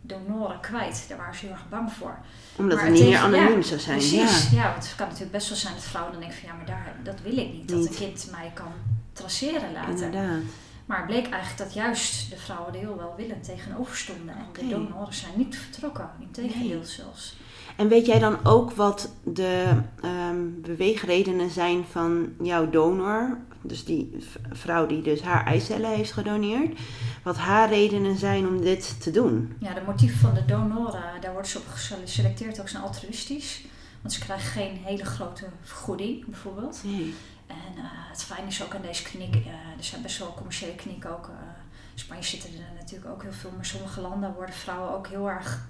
donoren kwijt. Daar waren ze heel erg bang voor. Omdat maar het niet meer anoniem ja, zou zijn. Precies, Ja. ja. want het kan natuurlijk best wel zijn dat vrouwen dan denken van, ja, maar daar, dat wil ik niet. Dat een kind mij kan traceren later. Inderdaad. Maar het bleek eigenlijk dat juist de vrouwen er heel welwillend tegenover stonden. En de donoren zijn niet vertrokken, integendeel Nee. zelfs. En weet jij dan ook wat de ehm, beweegredenen zijn van jouw donor? Dus die vrouw die dus haar eicellen heeft gedoneerd. Wat haar redenen zijn om dit te doen? Ja, de motieven van de donoren, daar worden ze op geselecteerd, ook zijn altruïstisch. Want ze krijgen geen hele grote vergoeding, bijvoorbeeld. Nee. En eh, het fijne is ook aan deze kliniek, eh, er zijn best wel commerciële klinieken ook. eh, in Spanje zitten er natuurlijk ook heel veel, maar sommige landen worden vrouwen ook heel erg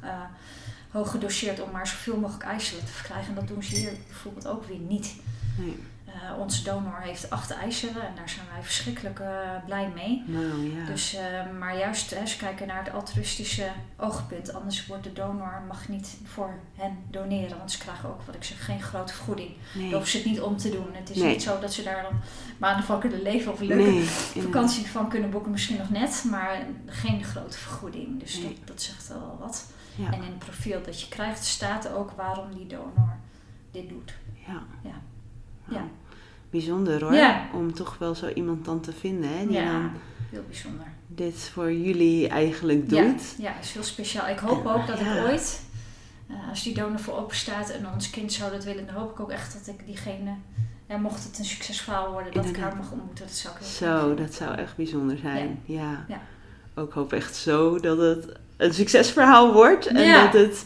hoog gedoseerd om maar zoveel mogelijk eicellen te verkrijgen. En dat doen ze hier bijvoorbeeld ook weer niet. nee. Eh, onze donor heeft acht eicellen en daar zijn wij verschrikkelijk eh, blij mee. Nou ja. Dus, eh, maar juist, hè, ze kijken naar het altruïstische oogpunt. Anders wordt de donor mag niet voor hen doneren. Want ze krijgen ook, wat ik zeg, geen grote vergoeding. Daar nee. hoeven ze het niet om te doen. Het is Nee. niet zo dat ze daar dan maanden van kunnen leven of een leuke nee. vakantie van kunnen boeken. Misschien nog net, maar geen grote vergoeding. Dus dat, dat zegt wel wat. Ja. En in het profiel dat je krijgt staat ook waarom die donor dit doet. Ja. Ja. Ja. Bijzonder hoor. Ja. Om toch wel zo iemand dan te vinden hè, die Ja, dan heel bijzonder. dit voor jullie eigenlijk doet. Ja, ja, is heel speciaal. Ik hoop ook dat Ja. ik ooit, eh, als die donor voor open staat en ons kind zou dat willen, dan hoop ik ook echt dat ik diegene, en mocht het een succesverhaal worden, dat ik haar mag ontmoeten. Dat zou ik Zo, dat zou echt bijzonder zijn. Ja. Ja. Ook hoop echt zo dat het een succesverhaal wordt. En Ja. dat het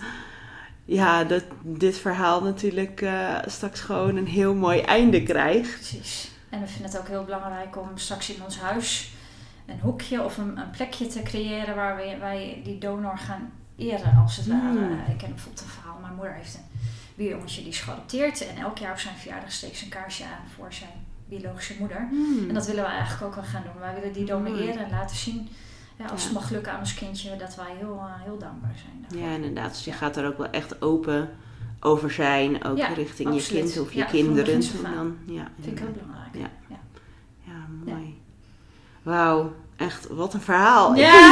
ja, dat dit verhaal natuurlijk eh, straks gewoon een heel mooi einde krijgt. Precies. En we vinden het ook heel belangrijk om straks in ons huis een hoekje of een, een plekje te creëren waar wij, wij die donor gaan eren, als het ware. Mm. Ik ken bijvoorbeeld een verhaal, mijn moeder heeft een buurjongetje die is geadopteerd en elk jaar op zijn verjaardag steekt ze een kaarsje aan voor zijn biologische moeder. Hmm. En dat willen we eigenlijk ook wel gaan doen. Wij willen die donor eren en laten zien, ja, als Ja. het mag lukken aan ons kindje, dat wij heel, eh, heel dankbaar zijn. daarvoor. Ja, inderdaad. Dus je gaat er ook wel echt open over zijn, ook richting absoluut. je kind of je kinderen. dan, ja, vind ik heel inderdaad. belangrijk. Ja. Ja. Mooi. Wauw, echt wat een verhaal. Ja.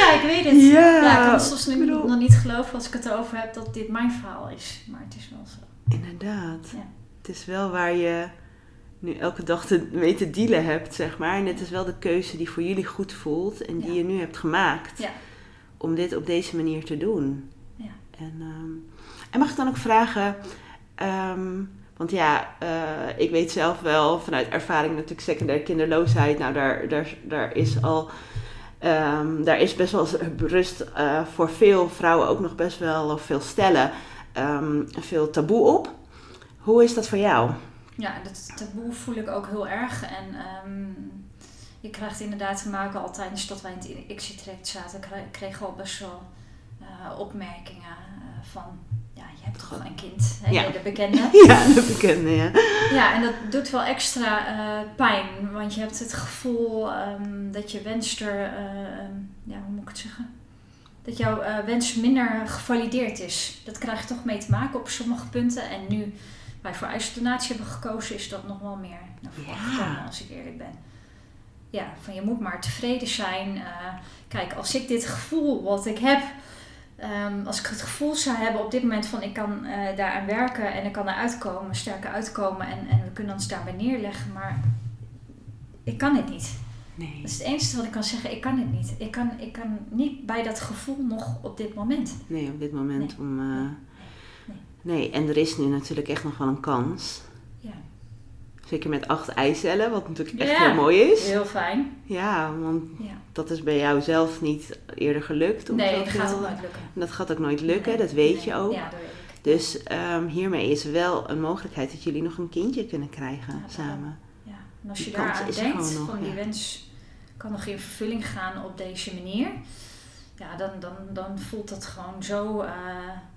ja, ik weet het. Ja, Ja, ik kan het soms nu bedoel- nog niet geloven als ik het erover heb dat dit mijn verhaal is. Maar het is wel zo. Inderdaad. Ja. Het is wel waar je nu elke dag te, mee te dealen hebt, zeg maar. En het is wel de keuze die voor jullie goed voelt en die Ja. je nu hebt gemaakt. Ja. Om dit op deze manier te doen. Ja. En, ehm, en mag ik dan ook vragen... ehm, want ja, eh, ik weet zelf wel vanuit ervaring natuurlijk secundaire kinderloosheid. Nou, daar, daar, daar is al... ehm, daar is best wel rust eh, voor veel vrouwen ook nog best wel, of veel stellen, veel taboe op. Hoe is dat voor jou? Ja, dat taboe voel ik ook heel erg. En ehm, je krijgt inderdaad te maken al tijdens dat wij in het Exit-traject zaten, kre- kregen we al best wel eh, opmerkingen eh, van, ja, je hebt toch een kind, hè, Ja. de bekende. Ja, de bekende, ja. Ja, en dat doet wel extra eh, pijn, want je hebt het gevoel ehm, dat je wens er, eh, ehm, ja, hoe moet ik het zeggen? Dat jouw wens minder gevalideerd is. Dat krijg je toch mee te maken op sommige punten. En nu wij voor ijsdonatie hebben gekozen, is dat nog wel meer naar voren Ja. gekomen, als ik eerlijk ben. Ja, van je moet maar tevreden zijn. Eh, kijk, als ik dit gevoel wat ik heb, ehm, als ik het gevoel zou hebben op dit moment van ik kan eh, daaraan werken en ik kan eruit komen, sterker uitkomen en, en we kunnen ons daarbij neerleggen, maar ik kan het niet. Nee. Dat is het enige wat ik kan zeggen, ik kan het niet. Ik kan, ik kan niet bij dat gevoel nog op dit moment. Nee, op dit moment Nee. om... eh, Nee. en er is nu natuurlijk echt nog wel een kans. Ja, Zeker met acht eicellen, wat natuurlijk echt Ja. heel mooi is. heel fijn. Ja, want Ja. dat is bij jou zelf niet eerder gelukt. om Nee, dat gaat ook nooit lukken. Dat gaat ook nooit lukken, Nee. dat weet Nee. je ook. Ja, dat weet ik. Dus ehm, hiermee is wel een mogelijkheid dat jullie nog een kindje kunnen krijgen Ja, samen. Ja. En als je is er denkt, gewoon nog, van die wens kan nog in vervulling gaan op deze manier. Ja, dan, dan, dan voelt dat gewoon zo eh,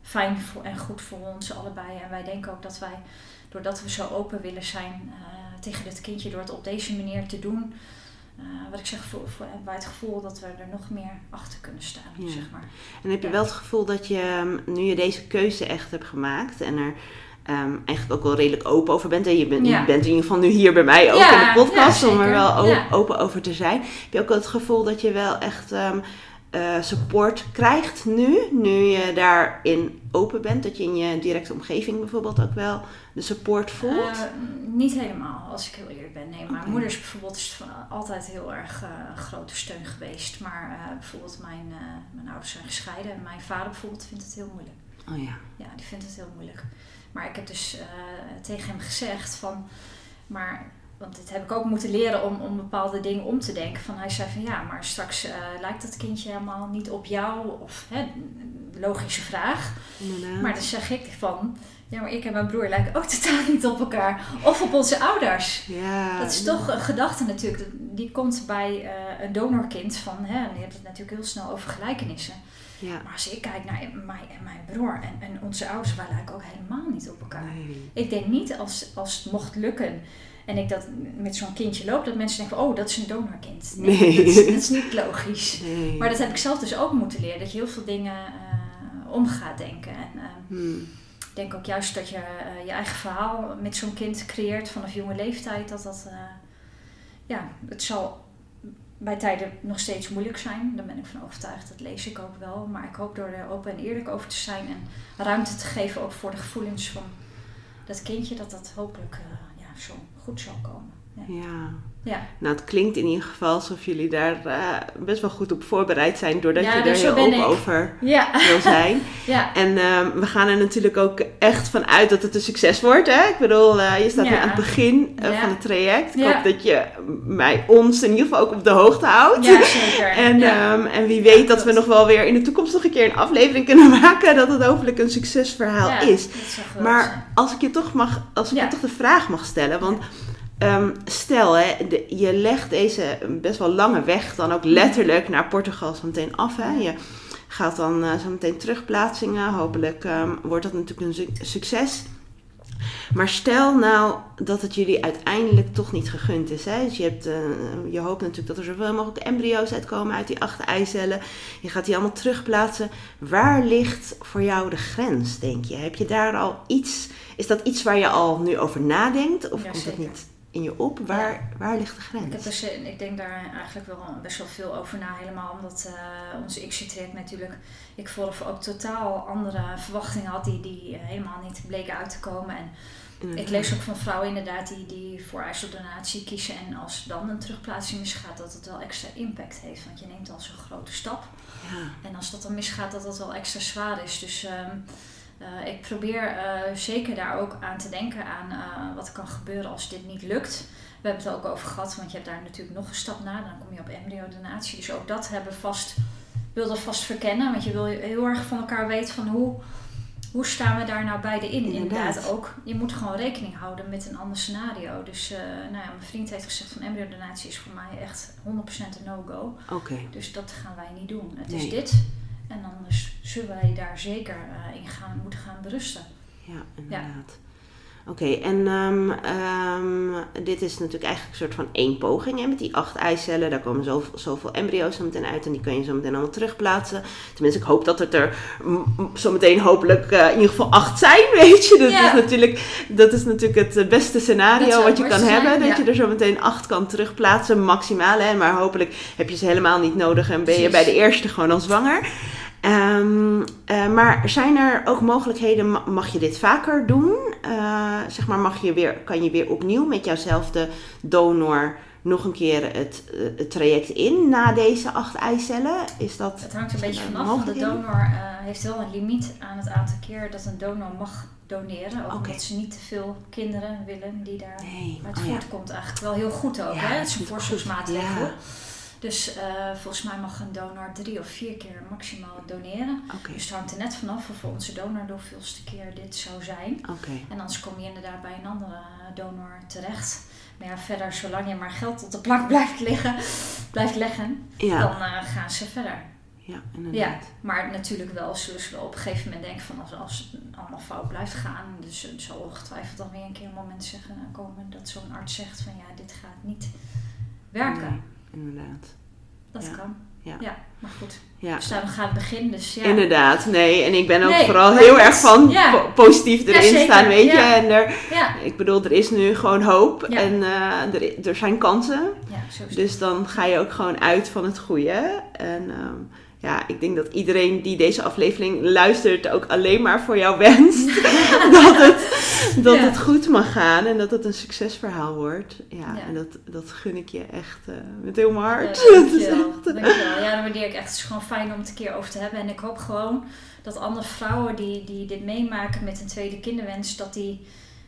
fijn voor, en goed voor ons allebei. En wij denken ook dat wij, doordat we zo open willen zijn eh, tegen dit kindje, door het op deze manier te doen, eh, wat ik zeg, voor, voor, hebben wij het gevoel dat we er nog meer achter kunnen staan, Ja. zeg maar. En heb je Ja. wel het gevoel dat je, ehm, nu je deze keuze echt hebt gemaakt en er ehm, eigenlijk ook wel redelijk open over bent. En je, bent Ja. je bent in ieder geval nu hier bij mij ook in de podcast om er wel open over te zijn. Heb je ook wel het gevoel dat je wel echt ehm, eh, support krijgt nu, nu je daarin open bent? Dat je in je directe omgeving bijvoorbeeld ook wel de support voelt? Eh, niet helemaal, als ik heel eerlijk ben. Nee, mijn Oké. moeder is bijvoorbeeld is van, altijd heel erg eh, grote steun geweest. Maar eh, bijvoorbeeld mijn, eh, mijn ouders zijn gescheiden en mijn vader bijvoorbeeld vindt het heel moeilijk. oh ja. Ja, die vindt het heel moeilijk. Maar ik heb dus eh, tegen hem gezegd van, maar, want dit heb ik ook moeten leren om, om bepaalde dingen om te denken. Van hij zei van ja, maar straks eh, lijkt dat kindje helemaal niet op jou. Of hè, logische vraag. Inderdaad. Maar dan zeg ik van, ja, maar ik en mijn broer lijken ook totaal niet op elkaar. Of op onze ouders. ja, Dat is toch een gedachte natuurlijk, die komt bij eh, een donorkind van, hè, en je hebt het natuurlijk heel snel over gelijkenissen. Ja. Maar als ik kijk naar mij en mijn broer en, en onze ouders, wij lijken ook helemaal niet op elkaar. Nee. Ik denk niet als, als het mocht lukken en ik dat met zo'n kindje loop, dat mensen denken van, oh, dat is een donorkind. Nee. Dat, is, dat is niet logisch. Nee. Maar dat heb ik zelf dus ook moeten leren, dat je heel veel dingen eh, om gaat denken. En, eh, Hmm. ik denk ook juist dat je eh, je eigen verhaal met zo'n kind creëert vanaf jonge leeftijd. Dat dat, eh, ja, het zal bij tijden nog steeds moeilijk zijn. Daar ben ik van overtuigd. Dat lees ik ook wel. Maar ik hoop door er open en eerlijk over te zijn en ruimte te geven ook voor de gevoelens van dat kindje, dat dat hopelijk eh, ja, zo goed zal komen. Ja. Ja. Nou, het klinkt in ieder geval alsof jullie daar eh, best wel goed op voorbereid zijn, doordat Ja, je er dus heel open ik. over Ja. wil zijn. ja. En ehm, we gaan er natuurlijk ook echt van uit dat het een succes wordt. Hè? Ik bedoel, eh, je staat nu aan het begin eh, van het traject. Ik hoop dat je mij, ons in ieder geval ook op de hoogte houdt. Ja, zeker. En, ehm, en wie weet dat we nog wel weer in de toekomst nog een keer een aflevering kunnen maken. Dat het hopelijk een succesverhaal is. Maar als ik je toch, mag, als ik je toch de vraag mag stellen. Want ehm, stel, hè, de- je legt deze best wel lange weg dan ook letterlijk naar Portugal zo meteen af. Hè? Je gaat dan eh, zo meteen terugplaatsingen. Hopelijk ehm, wordt dat natuurlijk een su- succes. Maar stel nou dat het jullie uiteindelijk toch niet gegund is. Hè? Dus je, hebt, eh, je hoopt natuurlijk dat er zoveel mogelijk embryo's uitkomen uit die acht eicellen. Je gaat die allemaal terugplaatsen. Waar ligt voor jou de grens, denk je? Heb je daar al iets... Is dat iets waar je al nu over nadenkt? Of Ja, komt dat niet in je op? Waar, waar ligt de grens? Ik, heb dus, eh, ik denk daar eigenlijk wel best wel veel over na, helemaal omdat eh, onze XC-traject natuurlijk, ik vooraf ook totaal andere verwachtingen had die, die eh, helemaal niet bleken uit te komen. En ik lees ook van vrouwen inderdaad die, die voor ijzeldonatie kiezen en als dan een terugplaatsing misgaat, dat het wel extra impact heeft, want je neemt al zo'n grote stap. Ja. En als dat dan misgaat, dat dat wel extra zwaar is. Dus ehm, eh, ik probeer eh, zeker daar ook aan te denken aan eh, wat er kan gebeuren als dit niet lukt. We hebben het er ook over gehad, want je hebt daar natuurlijk nog een stap na. Dan kom je op embryodonatie. Dus ook dat hebben we vast, wilde vast verkennen. Want je wil heel erg van elkaar weten van hoe, hoe staan we daar nou beide in. Inderdaad. Inderdaad ook. Je moet gewoon rekening houden met een ander scenario. Dus nou ja, mijn vriend heeft gezegd van embryodonatie is voor mij echt 100% een no-go. Oké. Dus dat gaan wij niet doen. Het Nee. is dit. En dan dus zullen wij daar zeker eh, in gaan, moeten gaan berusten. Ja, inderdaad. Oké, en ehm, ehm, dit is natuurlijk eigenlijk een soort van één poging hè, met die acht eicellen. Daar komen zoveel, zoveel embryo's zo meteen uit en die kan je zo meteen allemaal terugplaatsen. Tenminste, ik hoop dat het er mm, mm, zo meteen hopelijk eh, in ieder geval acht zijn, weet je. Dat, Ja. is, natuurlijk, dat is natuurlijk het eh, beste scenario wat je kan hebben. dat je er zo meteen acht kan terugplaatsen, maximaal. Hè, maar hopelijk heb je ze helemaal niet nodig en ben je bij de eerste gewoon al zwanger. Ehm, eh, maar zijn er ook mogelijkheden, ma- mag je dit vaker doen? Eh, zeg maar, mag je weer, kan je weer opnieuw met jouwzelfde donor nog een keer het, eh, het traject in na deze acht eicellen? Is dat Het hangt een beetje vanaf. De donor heeft wel een limiet aan het aantal keer dat een donor mag doneren. Ook Oké. omdat ze niet te veel kinderen willen die daar Nee, uit oh ja. voortkomt. Eigenlijk wel heel goed ook. Ja, hè? Het is een. Ja. Dus eh, volgens mij mag een donor drie of vier keer maximaal doneren. Dus het hangt er net vanaf of voor onze donor de hoeveelste keer dit zou zijn. En anders kom je inderdaad bij een andere donor terecht. Maar ja, verder, zolang je maar geld op de plank blijft liggen, blijft leggen, Ja, dan eh, gaan ze verder. ja, Ja, inderdaad. maar natuurlijk wel zullen ze wel op een gegeven moment denken van als, als het allemaal fout blijft gaan. Dus er zal ongetwijfeld dan weer een keer een moment zeggen, nou, komen dat zo'n arts zegt van ja, dit gaat niet werken. Nee, inderdaad. Dat Ja. kan. Ja. maar goed. Ja. Dus daarom gaat het begin. Dus ja. Inderdaad, nee. En ik ben ook Nee, vooral heel erg van ja. po- positief Ja, erin zeker, staan, weet je. ja. En er, Ja, ik bedoel, er is nu gewoon hoop Ja. en eh, er, er zijn kansen. ja. Dus dan ga je ook gewoon uit van het goede. En ehm, ja, ik denk dat iedereen die deze aflevering luistert ook alleen maar voor jou wenst dat, het, dat Ja. het goed mag gaan en dat het een succesverhaal wordt. Ja, Ja. en dat, dat gun ik je echt eh, met heel mijn hart. Ja, dankjewel. echt- dankjewel. Ja, dat waardeer ik echt. Het is gewoon fijn om het een keer over te hebben. En ik hoop gewoon dat andere vrouwen die, die dit meemaken met een tweede kinderwens, dat die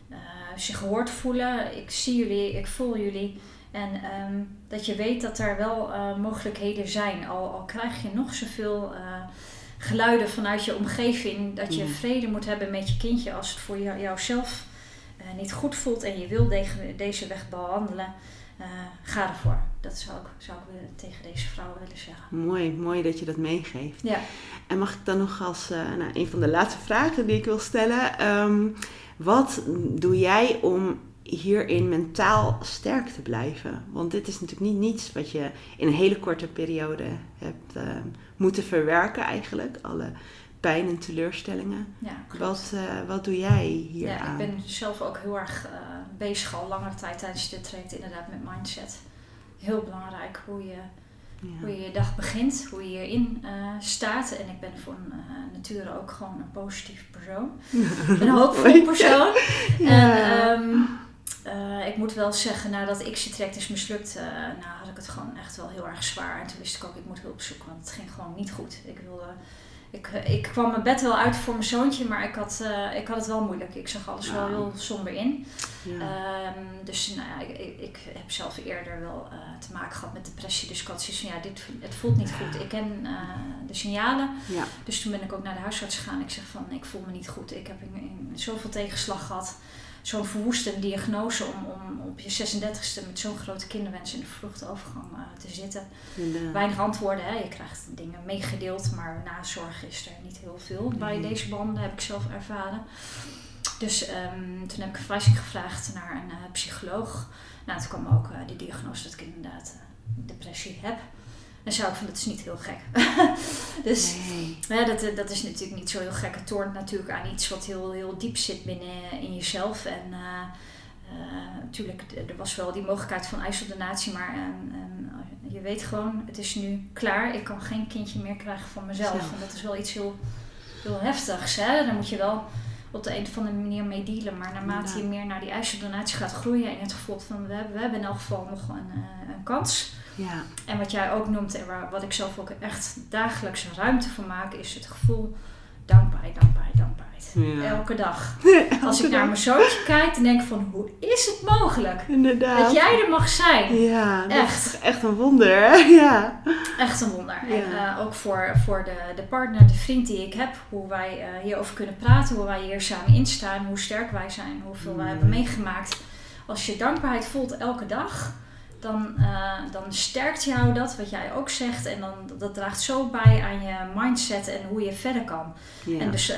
eh, zich gehoord voelen. Ik zie jullie, ik voel jullie. En ehm, dat je weet dat er wel eh, mogelijkheden zijn. Al, al krijg je nog zoveel eh, geluiden vanuit je omgeving. Dat je Ja. vrede moet hebben met je kindje als het voor jou, jouzelf eh, niet goed voelt. En je wil deze, deze weg behandelen. Eh, ga ervoor. Dat zou ik, zou ik tegen deze vrouwen willen zeggen. Mooi, mooi dat je dat meegeeft. Ja. En mag ik dan nog als nou, een van de laatste vragen die ik wil stellen. ehm, wat doe jij om hierin mentaal sterk te blijven? Want dit is natuurlijk niet niets wat je in een hele korte periode hebt eh, moeten verwerken eigenlijk. Alle pijn en teleurstellingen. Ja. Wat, eh, wat doe jij hier ja, aan? ik ben zelf ook heel erg eh, bezig al langere tijd tijdens dit traject inderdaad met mindset. Heel belangrijk hoe je, hoe je je dag begint, hoe je erin eh, staat. En ik ben van nature ook gewoon een positief persoon. een hoopvol persoon. En Ja. Eh, ik moet wel zeggen, nadat X-Tract is mislukt, eh, nou, had ik het gewoon echt wel heel erg zwaar. En toen wist ik ook, ik moet hulp zoeken, want het ging gewoon niet goed. Ik, wilde, ik, eh, ik kwam mijn bed wel uit voor mijn zoontje, maar ik had, ik had het wel moeilijk. Ik zag alles wel heel somber in. Ja. Ehm, dus nou, ja, ik, ik, ik heb zelf eerder wel te maken gehad met depressie. Dus ik had zoiets van, ja, dit, het voelt niet goed. Ik ken de signalen. ja. Dus toen ben ik ook naar de huisarts gegaan. Ik zeg van, ik voel me niet goed. Ik heb in, in zoveel tegenslag gehad. Zo'n verwoestende diagnose om, om op je 36e met zo'n grote kinderwens in de vroegte overgang eh, te zitten. Weinig antwoorden, hè. je krijgt dingen meegedeeld, maar nazorg is er niet heel veel bij deze banden, heb ik zelf ervaren. Dus ehm, toen heb ik een verwijzing gevraagd naar een eh, psycholoog. Nou, toen kwam ook eh, die diagnose dat ik inderdaad depressie heb. En zou ik van, dat is niet heel gek. dus Nee. ja, dat, eh, dat is natuurlijk niet zo heel gek. Het toont natuurlijk aan iets wat heel, heel diep zit binnen eh, in jezelf. En eh, eh, natuurlijk, d- er was wel die mogelijkheid van ijsseldonatie, maar ehm, ehm, je weet gewoon, het is nu klaar. Ik kan geen kindje meer krijgen van mezelf. Zelf. En dat is wel iets heel, heel heftigs. Hè? Daar moet je wel op de een of andere manier mee dealen. Maar naarmate je meer naar die ijsseldonatie gaat groeien en het gevoel van we hebben, we hebben in elk geval nog een, eh, een kans. Ja. En wat jij ook noemt en waar, wat ik zelf ook echt dagelijks ruimte voor maak, is het gevoel dankbaarheid, dankbaarheid, Ja. Elke dag. Als ik naar mijn zoontje kijk, dan denk ik van hoe is het mogelijk Inderdaad. dat jij er mag zijn? Ja, dat Echt. is echt een wonder. hè? Ja. Echt een wonder. En eh, ook voor, voor de, de partner, de vriend die ik heb, hoe wij eh, hierover kunnen praten, hoe wij hier samen instaan, hoe sterk wij zijn, hoeveel wij Mm. hebben meegemaakt. Als je dankbaarheid voelt elke dag, dan, eh, dan sterkt jou dat, wat jij ook zegt. En dan, dat draagt zo bij aan je mindset en hoe je verder kan. Ja. En dus, eh,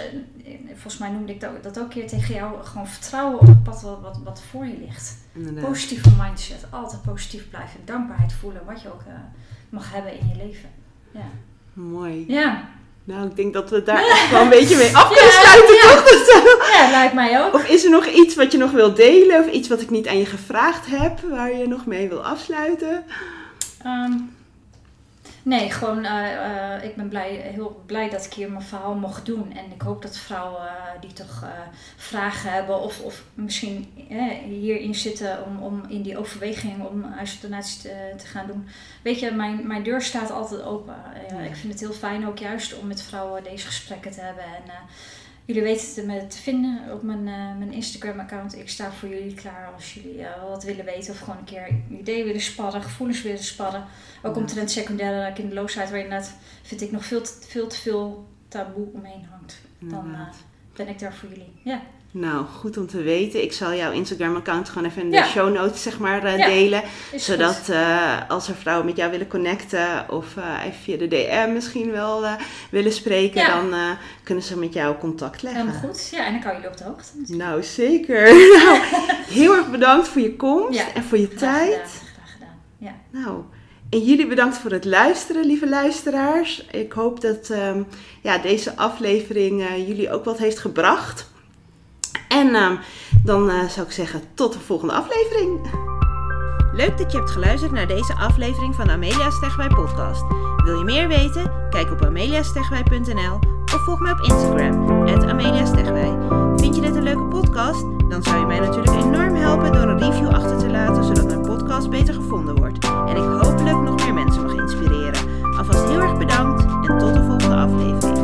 volgens mij noemde ik dat, dat ook een keer tegen jou, gewoon vertrouwen op het pad wat, wat, wat voor je ligt. Inderdaad. Positieve mindset, altijd positief blijven. Dankbaarheid voelen, wat je ook eh, mag hebben in je leven. Ja. Mooi. Ja, Nou, ik denk dat we daar echt wel een beetje mee af kunnen sluiten, ja. toch? Ja lijkt mij ook. Of is er nog iets wat je nog wil delen? Of iets wat ik niet aan je gevraagd heb, waar je nog mee wil afsluiten? Ehm, nee, gewoon, eh, eh, ik ben blij, heel blij dat ik hier mijn verhaal mocht doen. En ik hoop dat vrouwen eh, die toch vragen hebben of, of misschien hierin zitten om, om in die overweging om huisdonatie te, te gaan doen. Weet je, mijn, mijn deur staat altijd open. Ja. Ik vind het heel fijn ook juist om met vrouwen deze gesprekken te hebben. En, Jullie weten het me te vinden op mijn, eh, mijn Instagram-account. Ik sta voor jullie klaar als jullie eh, wat willen weten of gewoon een keer ideeën willen sparren, gevoelens willen sparren. Ook Ja. omtrent secundaire kinderloosheid, waar inderdaad vind ik nog veel te veel, te veel taboe omheen hangt. Dan eh, ben ik daar voor jullie. Ja, Nou, goed om te weten. Ik zal jouw Instagram-account gewoon even in de Ja. show notes zeg maar, eh, Ja, delen. Zodat eh, als er vrouwen met jou willen connecten of eh, even via de DM misschien wel willen spreken, Ja. dan kunnen ze met jou contact leggen. Helemaal goed. Ja, en dan kan jullie op de hoogte. Nou, zeker. nou, heel erg bedankt voor je komst en voor je Graag tijd. gedaan, graag gedaan. Ja. Nou, en jullie bedankt voor het luisteren, lieve luisteraars. Ik hoop dat ehm, ja, deze aflevering jullie ook wat heeft gebracht. En ehm, dan eh, zou ik zeggen, tot de volgende aflevering. Leuk dat je hebt geluisterd naar deze aflevering van Amelia Stegwij Podcast. Wil je meer weten? Kijk op ameliastegwij.nl of volg mij op Instagram, Amelia Stegwij. Vind je dit een leuke podcast? Dan zou je mij natuurlijk enorm helpen door een review achter te laten, zodat mijn podcast beter gevonden wordt. En ik hopelijk nog meer mensen mag inspireren. Alvast heel erg bedankt en tot de volgende aflevering.